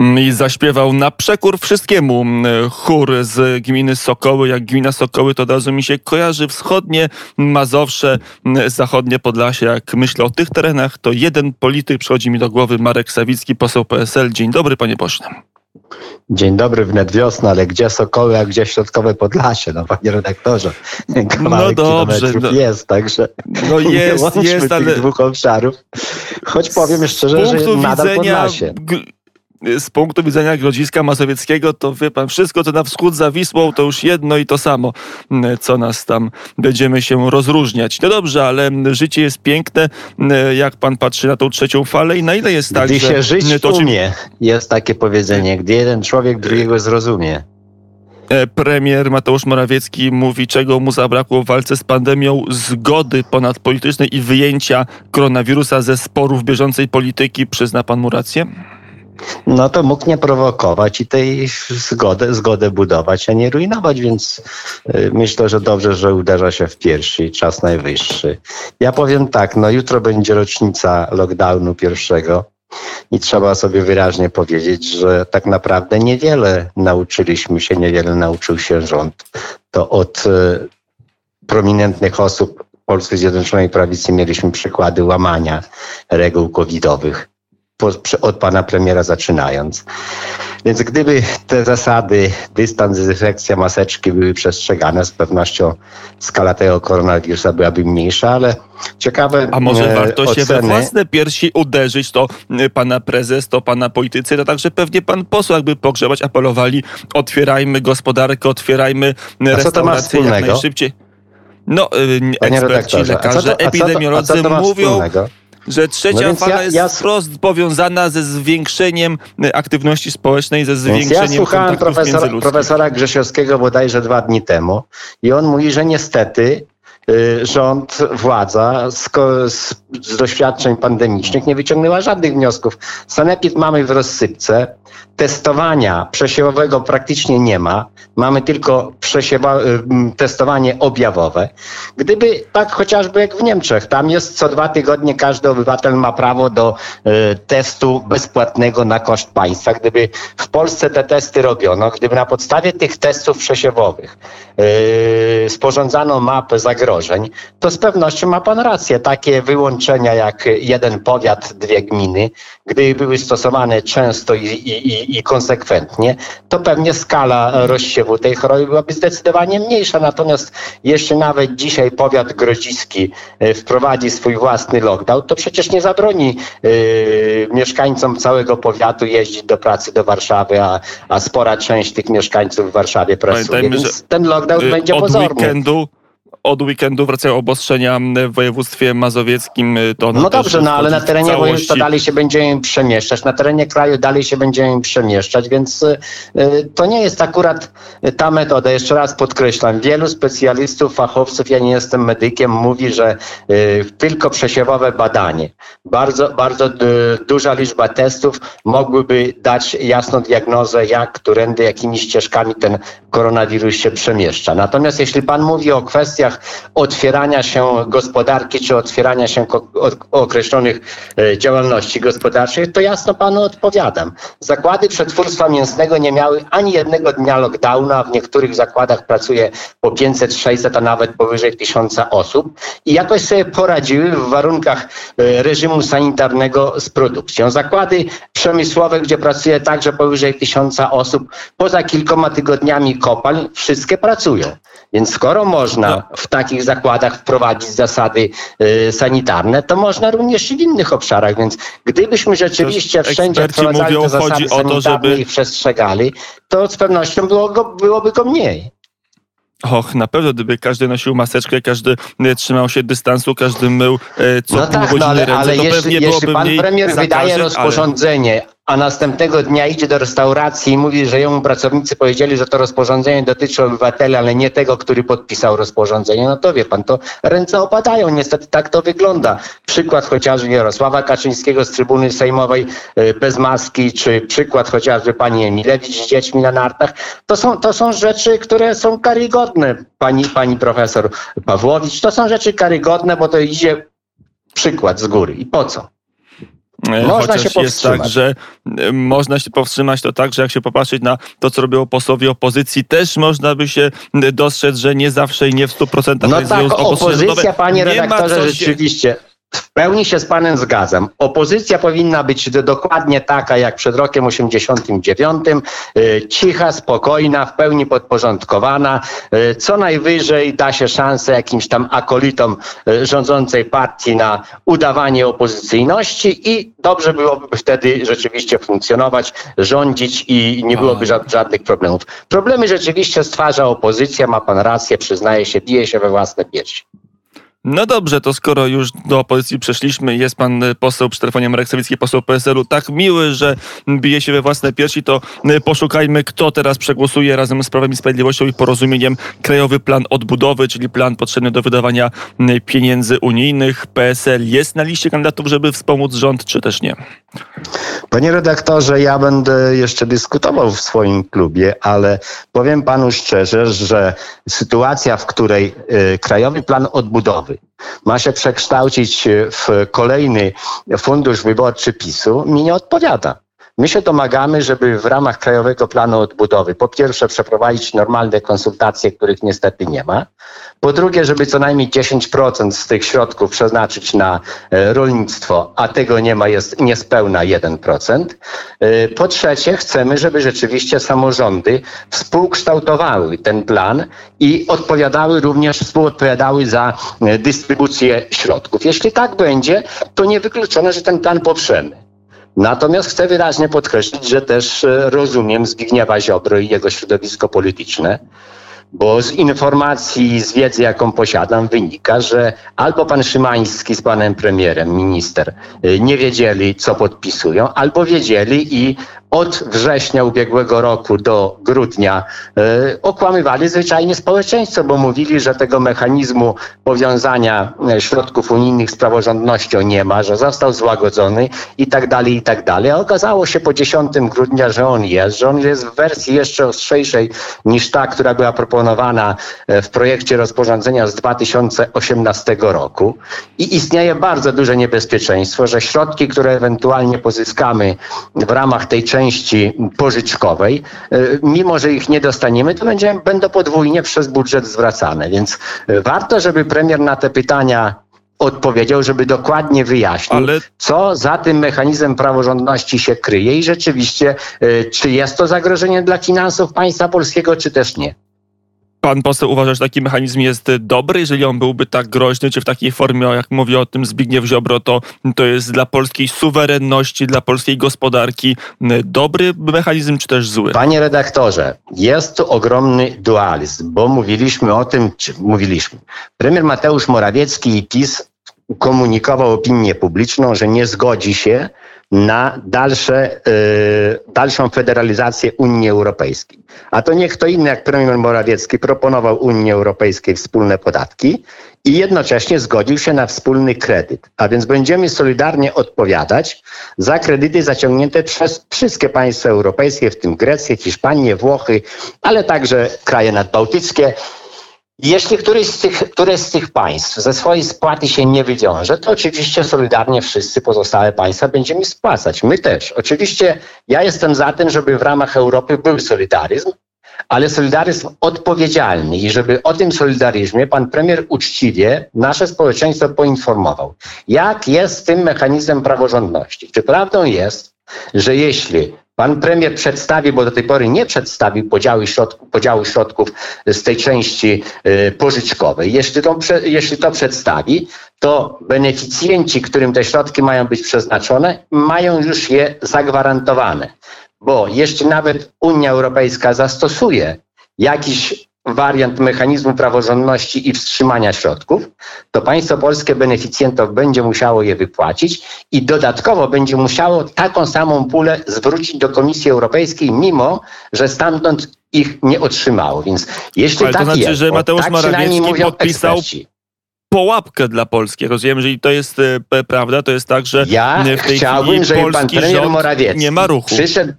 Mm, i zaśpiewał na przekór wszystkiemu mm, chór z gminy Sokoły. Jak gmina Sokoły, to od razu mi się kojarzy wschodnie Mazowsze, mm, zachodnie Podlasie. Jak myślę o tych terenach, to jeden polityk przychodzi mi do głowy, Marek Sawicki, poseł PSL. Dzień dobry, panie pośle. Dzień dobry, wnet wiosna, ale gdzie Sokoły, a gdzie Środkowe Podlasie, no panie redaktorze. no dobrze. No, jest, także no jest, nie jest, ale... tych dwóch obszarów. Choć powiem szczerze, że nadal widzenia... Podlasie z punktu widzenia Grodziska Mazowieckiego, to wie pan, wszystko co na wschód za Wisłą, to już jedno i to samo, mm, co nas tam będziemy się rozróżniać. No dobrze, ale mm, życie jest piękne, jak pan patrzy na tą trzecią falę i na ile jest tak, Gdy się żyć to umie, jest takie powiedzenie, gdy jeden człowiek drugiego zrozumie. E, premier Mateusz Morawiecki mówi, czego mu zabrakło w walce z pandemią, zgody ponadpolitycznej i wyjęcia koronawirusa ze sporów bieżącej polityki. Przyzna pan mu rację? No to mógł nie prowokować i tej zgodę, zgodę budować, a nie rujnować, więc y, myślę, że dobrze, że uderza się w piersi, czas najwyższy. Ja powiem tak, no jutro będzie rocznica lockdownu pierwszego i trzeba sobie wyraźnie powiedzieć, że tak naprawdę niewiele nauczyliśmy się, niewiele nauczył się rząd. To od y, prominentnych osób Polskiej Zjednoczonej Prawicy mieliśmy przykłady łamania reguł covidowych od pana premiera zaczynając. Więc gdyby te zasady, dystans, dezynfekcja, maseczki były przestrzegane, z pewnością skala tego koronawirusa byłaby mniejsza, ale ciekawe A może e, warto oceny... się we własne piersi uderzyć, to e, pana prezes, to pana politycy, to także pewnie pan poseł jakby pogrzebać, apelowali, otwierajmy gospodarkę, otwierajmy restauracje jak najszybciej. No, e, eksperci, lekarze, epidemiolodzy mówią... Wspólnego? Że trzecia no fala ja, jest ja... wprost powiązana ze zwiększeniem e, aktywności społecznej, ze zwiększeniem Ja słuchałem profesora, profesora Grzesiowskiego bodajże dwa dni temu i on mówi, że niestety y, rząd, władza z, z, z, doświadczeń pandemicznych nie wyciągnęła żadnych wniosków. Sanepid mamy w rozsypce, testowania przesiewowego praktycznie nie ma. Mamy tylko przesiewa, y, testowanie objawowe. Gdyby tak chociażby jak w Niemczech, tam jest co dwa tygodnie każdy obywatel ma prawo do y, testu bezpłatnego na koszt państwa. Gdyby w Polsce te testy robiono, gdyby na podstawie tych testów przesiewowych y, sporządzano mapę zagrożeń, to z pewnością ma pan rację. Takie wyłączenia jak jeden powiat, dwie gminy, gdyby były stosowane często i, i, i, konsekwentnie, to pewnie skala rozsiewu tej choroby byłaby zdecydowanie mniejsza. Natomiast jeśli nawet dzisiaj powiat grodziski e, wprowadzi swój własny lockdown, to przecież nie zabroni yy, mieszkańcom całego powiatu jeździć do pracy do Warszawy, a, a spora część tych mieszkańców w Warszawie pracuje. Więc ten lockdown y, będzie pozorny. Weekendu od weekendu wracają obostrzenia w województwie mazowieckim. To no dobrze, no ale na terenie województwa dalej się będziemy przemieszczać, na terenie kraju dalej się będziemy przemieszczać, więc y, to nie jest akurat ta metoda. Jeszcze raz podkreślam, wielu specjalistów, fachowców, ja nie jestem medykiem, mówi, że y, tylko przesiewowe badanie, bardzo, bardzo y, duża liczba testów mogłyby dać jasną diagnozę, jak, którędy, jakimi ścieżkami ten koronawirus się przemieszcza. Natomiast jeśli pan mówi o kwestiach otwierania się gospodarki czy otwierania się określonych e, działalności gospodarczych, to jasno panu odpowiadam. Zakłady przetwórstwa mięsnego nie miały ani jednego dnia lockdownu, a w niektórych zakładach pracuje po 500, 600, a nawet powyżej 1000 osób i jakoś sobie poradziły w warunkach e, reżimu sanitarnego z produkcją. Zakłady przemysłowe, gdzie pracuje także powyżej 1000 osób, poza kilkoma tygodniami kopalń, wszystkie pracują. Więc skoro można no w takich zakładach wprowadzić zasady y, sanitarne, to można również i w innych obszarach. Więc gdybyśmy rzeczywiście wszędzie wprowadzali mówią, te zasady sanitarne żeby... i przestrzegali, to z pewnością było go, byłoby go mniej. Och, na pewno, gdyby każdy nosił maseczkę, każdy y, trzymał się dystansu, każdy mył y, co no pół tak, godziny no ale, ręce, ale to jeśli, pewnie jeśli pan premier wydaje rozporządzenie, ale a następnego dnia idzie do restauracji i mówi, że jemu pracownicy powiedzieli, że to rozporządzenie dotyczy obywatela, ale nie tego, który podpisał rozporządzenie, no to wie pan, to ręce opadają. Niestety tak to wygląda. Przykład chociażby Jarosława Kaczyńskiego z trybuny sejmowej y, bez maski, czy przykład chociażby pani Emilewicz z dziećmi na nartach. To są, to są rzeczy, które są karygodne, pani, pani profesor Pawłowicz. To są rzeczy karygodne, bo to idzie przykład z góry. I po co? E, można Chociaż się jest tak, że e, można się powstrzymać, to tak, że jak się popatrzeć na to, co robią posłowie opozycji, też można by się dostrzec, że nie zawsze i nie w 100% no tak, opozycja, panie redaktorze, rzeczywiście w pełni się z panem zgadzam. Opozycja powinna być dokładnie taka jak przed rokiem 89, y, cicha, spokojna, w pełni podporządkowana. Y, co najwyżej da się szansę jakimś tam akolitom y, rządzącej partii na udawanie opozycyjności i dobrze byłoby wtedy rzeczywiście funkcjonować, rządzić i nie byłoby żadnych problemów. Problemy rzeczywiście stwarza opozycja, ma pan rację, przyznaje się, bije się we własne piersi. No dobrze, to skoro już do opozycji przeszliśmy, jest pan e, poseł przy telefonie Marek Sawicki, poseł PSL-u, tak miły, że bije się we własne piersi, to e, poszukajmy, kto teraz przegłosuje razem z Prawem i Sprawiedliwością i Porozumieniem Krajowy Plan Odbudowy, czyli plan potrzebny do wydawania pieniędzy unijnych. PSL jest na liście kandydatów, żeby wspomóc rząd, czy też nie? Panie redaktorze, ja będę jeszcze dyskutował w swoim klubie, ale powiem panu szczerze, że sytuacja, w której Krajowy Plan Odbudowy ma się przekształcić w kolejny fundusz wyborczy PiSu, mi nie odpowiada. My się domagamy, żeby w ramach Krajowego Planu Odbudowy po pierwsze przeprowadzić normalne konsultacje, których niestety nie ma. Po drugie, żeby co najmniej 10% z tych środków przeznaczyć na e, rolnictwo, a tego nie ma, jest niespełna 1%. E, po trzecie, chcemy, żeby rzeczywiście samorządy współkształtowały ten plan i odpowiadały również, współodpowiadały za e, dystrybucję środków. Jeśli tak będzie, to niewykluczone, że ten plan poprzemy. Natomiast chcę wyraźnie podkreślić, że też e, rozumiem Zbigniewa Ziobro i jego środowisko polityczne, bo z informacji, z wiedzy, jaką posiadam, wynika, że albo pan Szymański z panem premierem, minister, y, nie wiedzieli, co podpisują, albo wiedzieli i od września ubiegłego roku do grudnia y, okłamywali zwyczajnie społeczeństwo, bo mówili, że tego mechanizmu powiązania y, środków unijnych z praworządnością nie ma, że został złagodzony i tak dalej, i tak dalej. A okazało się po 10 grudnia, że on jest, że on jest w wersji jeszcze ostrzejszej niż ta, która była proponowana y, w projekcie rozporządzenia z 2018 roku. I istnieje bardzo duże niebezpieczeństwo, że środki, które ewentualnie pozyskamy w ramach tej części części pożyczkowej, e, mimo że ich nie dostaniemy, to będziemy, będą podwójnie przez budżet zwracane. Więc e, warto, żeby premier na te pytania odpowiedział, żeby dokładnie wyjaśnił, Ale... co za tym mechanizmem praworządności się kryje i rzeczywiście, e, czy jest to zagrożenie dla finansów państwa polskiego, czy też nie. Pan poseł uważa, że taki mechanizm jest dobry, jeżeli on byłby tak groźny, czy w takiej formie, jak mówi o tym Zbigniew Ziobro, to, to jest dla polskiej suwerenności, dla polskiej gospodarki dobry mechanizm, czy też zły? Panie redaktorze, jest tu ogromny dualizm, bo mówiliśmy o tym, czy mówiliśmy. Premier Mateusz Morawiecki i PiS komunikował opinię publiczną, że nie zgodzi się na dalsze, y, dalszą federalizację Unii Europejskiej. A to nie kto inny jak premier Morawiecki proponował Unii Europejskiej wspólne podatki i jednocześnie zgodził się na wspólny kredyt. A więc będziemy solidarnie odpowiadać za kredyty zaciągnięte przez wszystkie państwa europejskie, w tym Grecję, Hiszpanię, Włochy, ale także kraje nadbałtyckie jeśli któryś z tych, któreś z tych państw ze swojej spłaty się nie wywiąże, to oczywiście solidarnie wszyscy pozostałe państwa będziemy spłacać. My też. Oczywiście ja jestem za tym, żeby w ramach Europy był solidaryzm, ale solidaryzm odpowiedzialny i żeby o tym solidaryzmie pan premier uczciwie nasze społeczeństwo poinformował. Jak jest z tym mechanizmem praworządności? Czy prawdą jest, że jeśli Pan premier przedstawi, bo do tej pory nie przedstawił podziału środków, podziału środków z tej części y, pożyczkowej. Jeśli to, jeśli to przedstawi, to beneficjenci, którym te środki mają być przeznaczone, mają już je zagwarantowane. Bo jeśli nawet Unia Europejska zastosuje jakiś wariant mechanizmu praworządności i wstrzymania środków, to państwo polskie beneficjentów będzie musiało je wypłacić i dodatkowo będzie musiało taką samą pulę zwrócić do Komisji Europejskiej, mimo że stamtąd ich nie otrzymało. Więc jeśli Ale tak to znaczy, jest, że Mateusz tak Morawiecki podpisał eksperci. Połapkę dla Polski. Rozumiem, że to jest e, prawda, to jest tak, że ja w tej chciałbym, chwili żeby pan premier Morawiecki nie ma ruchu. Przyszedł,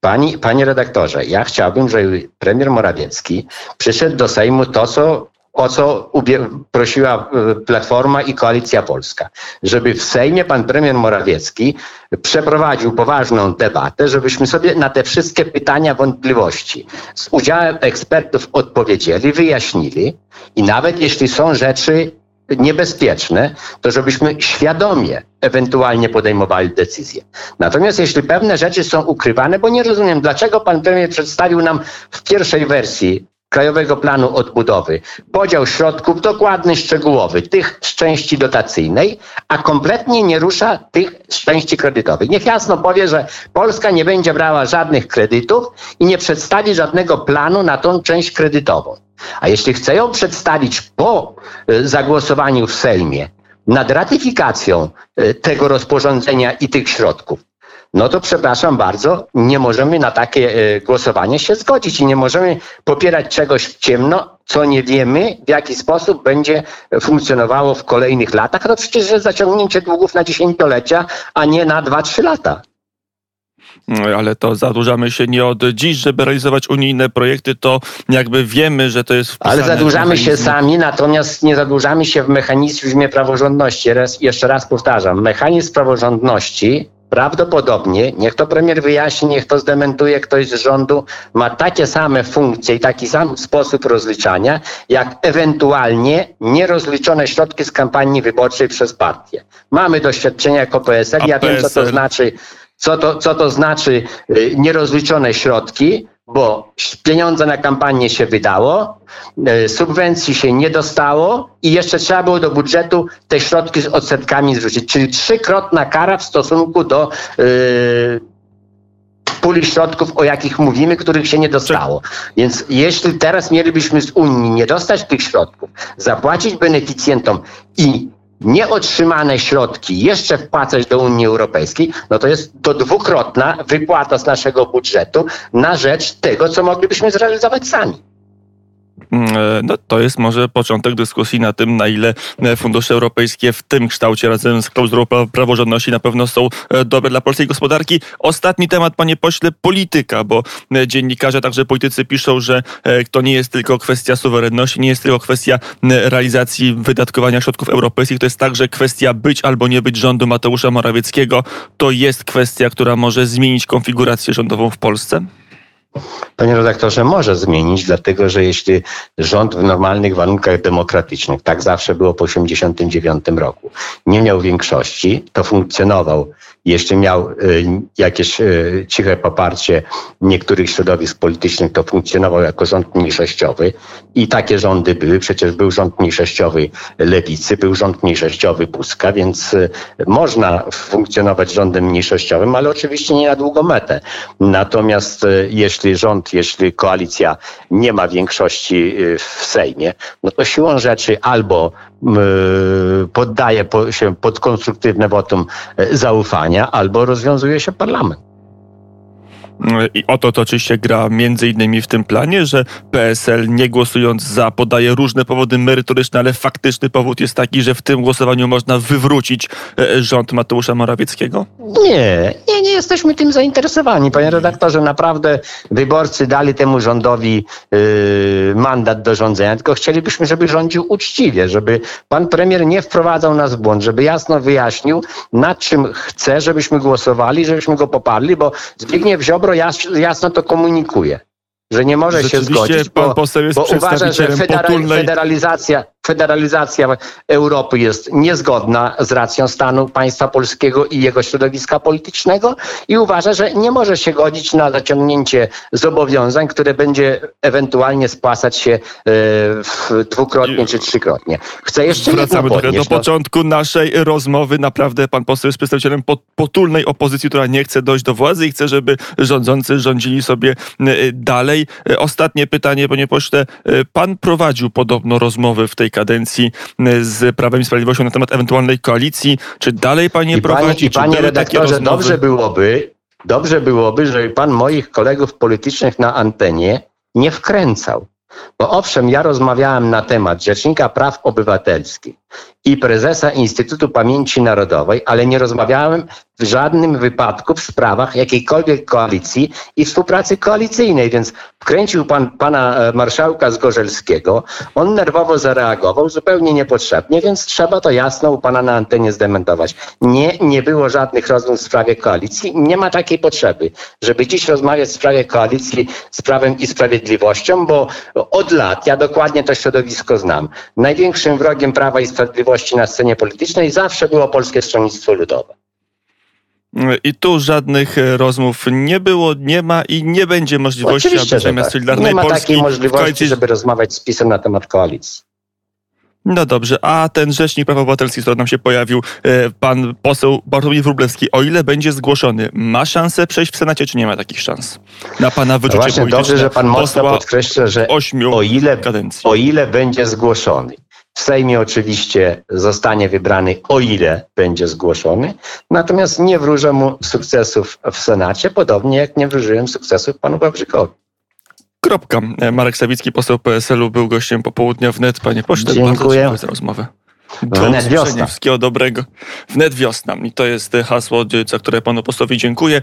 Pani, panie redaktorze, ja chciałbym, żeby premier Morawiecki przyszedł do Sejmu to, co o co prosiła e, Platforma i Koalicja Polska, żeby w Sejmie pan premier Morawiecki przeprowadził poważną debatę, żebyśmy sobie na te wszystkie pytania, wątpliwości z udziałem ekspertów odpowiedzieli, wyjaśnili i nawet jeśli są rzeczy niebezpieczne, to żebyśmy świadomie ewentualnie podejmowali decyzje. Natomiast jeśli pewne rzeczy są ukrywane, bo nie rozumiem, dlaczego pan premier przedstawił nam w pierwszej wersji Krajowego Planu Odbudowy podział środków dokładny, szczegółowy, tych z części dotacyjnej, a kompletnie nie rusza tych z części kredytowych. Niech jasno powie, że Polska nie będzie brała żadnych kredytów i nie przedstawi żadnego planu na tą część kredytową. A jeśli chce ją przedstawić po e, zagłosowaniu w Sejmie nad ratyfikacją e, tego rozporządzenia i tych środków, no to przepraszam bardzo, nie możemy na takie e, głosowanie się zgodzić i nie możemy popierać czegoś w ciemno, co nie wiemy, w jaki sposób będzie funkcjonowało w kolejnych latach. No przecież jest zaciągnięcie długów na dziesięciolecia, a nie na 2-3 lata. Ale to zadłużamy się nie od dziś, żeby realizować unijne projekty, to jakby wiemy, że to jest Ale zadłużamy się sami, natomiast nie zadłużamy się w mechanizmie praworządności. Raz, jeszcze raz powtarzam, mechanizm praworządności Prawdopodobnie, niech to premier wyjaśni, niech to zdementuje ktoś z rządu, ma takie same funkcje i taki sam sposób rozliczania, jak ewentualnie nierozliczone środki z kampanii wyborczej przez partię. Mamy doświadczenia jako PSL, ja wiem co to znaczy, co to, co to znaczy y, nierozliczone środki, bo pieniądze na kampanię się wydało, e, subwencji się nie dostało i jeszcze trzeba było do budżetu te środki z odsetkami zrzucić, czyli trzykrotna kara w stosunku do yy, puli środków, o jakich mówimy, których się nie dostało. Więc jeśli teraz mielibyśmy z Unii nie dostać tych środków, zapłacić beneficjentom i nieotrzymane środki jeszcze wpłacać do Unii Europejskiej, no to jest to dwukrotna wypłata z naszego budżetu na rzecz tego, co moglibyśmy zrealizować sami. Mm, e, no, to jest może początek dyskusji na tym, na ile e, fundusze europejskie w tym kształcie razem z klauzulą praworządności na pewno są e, dobre dla polskiej gospodarki. Ostatni temat, panie pośle, polityka, bo dziennikarze, także politycy piszą, że to nie jest tylko kwestia suwerenności, nie jest tylko kwestia realizacji wydatkowania środków europejskich, to jest także kwestia być albo nie być rządu Mateusza Morawieckiego. To jest kwestia, która może zmienić konfigurację rządową w Polsce? Panie redaktorze, może zmienić, dlatego że jeśli rząd w normalnych warunkach demokratycznych, tak zawsze było po 1989 roku, nie miał większości, to funkcjonował jeśli miał y, jakieś y, ciche poparcie niektórych środowisk politycznych, to funkcjonował jako rząd mniejszościowy i takie rządy były. Przecież był rząd mniejszościowy Lewicy, był rząd mniejszościowy Puska, więc y, można funkcjonować rządem mniejszościowym, ale oczywiście nie na długą metę. Natomiast jeśli rząd, jeśli koalicja nie ma większości w Sejmie, no to siłą rzeczy albo poddaje się pod konstruktywne wotum zaufania, albo rozwiązuje się parlament. I o to się gra między innymi w tym planie, że PSL nie głosując za podaje różne powody merytoryczne, ale faktyczny powód jest taki, że w tym głosowaniu można wywrócić e, rząd Mateusza Morawieckiego? Nie, nie, nie jesteśmy tym zainteresowani. Panie redaktorze, naprawdę wyborcy dali temu rządowi yy, mandat do rządzenia, tylko chcielibyśmy, żeby rządził uczciwie, żeby pan premier nie wprowadzał nas w błąd, żeby jasno wyjaśnił, nad czym chce, żebyśmy głosowali, żebyśmy go poparli, bo Zbigniew Ziobro jasno to komunikuje, że nie może się zgodzić, bo, bo uważa, że federalizacja, federalizacja Europy jest niezgodna z racją stanu państwa polskiego i jego środowiska politycznego i uważa, że nie może się godzić na zaciągnięcie zobowiązań, które będzie ewentualnie spłacać się e, dwukrotnie czy trzykrotnie. Chcę jeszcze Wracamy podnieść, do no. początku naszej rozmowy. Naprawdę pan poseł jest przedstawicielem potulnej opozycji, która nie chce dojść do władzy i chce, żeby rządzący rządzili sobie e, dalej. E, ostatnie pytanie, panie pośle. Pan prowadził podobno rozmowy w tej kadencji y, z Prawem i Sprawiedliwością na temat ewentualnej koalicji. Czy dalej panie I prowadzi? I panie redaktorze, dobrze byłoby, dobrze byłoby, żeby pan moich kolegów politycznych na antenie nie wkręcał. Bo owszem, ja rozmawiałem na temat Rzecznika Praw Obywatelskich i prezesa Instytutu Pamięci Narodowej, ale nie rozmawiałem w żadnym wypadku w sprawach jakiejkolwiek koalicji i współpracy koalicyjnej, więc wkręcił pan pana e, marszałka Zgorzelskiego. On nerwowo zareagował, zupełnie niepotrzebnie, więc trzeba to jasno u pana na antenie zdementować. Nie, nie było żadnych rozmów w sprawie koalicji. Nie ma takiej potrzeby, żeby dziś rozmawiać w sprawie koalicji z Prawem i Sprawiedliwością, bo od lat, ja dokładnie to środowisko znam, największym wrogiem Prawa i Sprawiedliwości na scenie politycznej zawsze było Polskie Stronnictwo Ludowe. I tu żadnych e, rozmów nie było, nie ma i nie będzie możliwości, Oczywiście, aby zamiast tak. Solidarnej Nie ma Polski takiej możliwości, żeby rozmawiać z PiSem na temat koalicji. No dobrze, a ten rzecznik praw obywatelskich, który nam się pojawił, e, pan poseł Bartłomiej Wróblewski, o ile będzie zgłoszony, ma szansę przejść w Senacie, czy nie ma takich szans? Na pana no wyczucie no Właśnie dobrze, że pan mocno podkreśla, że o ile, kadencji. o ile będzie zgłoszony w Sejmie oczywiście zostanie wybrany, o ile będzie zgłoszony, natomiast nie wróżę mu sukcesów w Senacie, podobnie jak nie wróżyłem sukcesów panu Wawrzykowi. Kropka. Marek Sawicki, poseł PSL-u, był gościem popołudnia wnet. Panie pośle, dziękuję. bardzo za rozmowę. Do wnet wiosna. Wszystkiego dobrego. Wnet wiosna. I to jest hasło, za które panu posłowi dziękuję.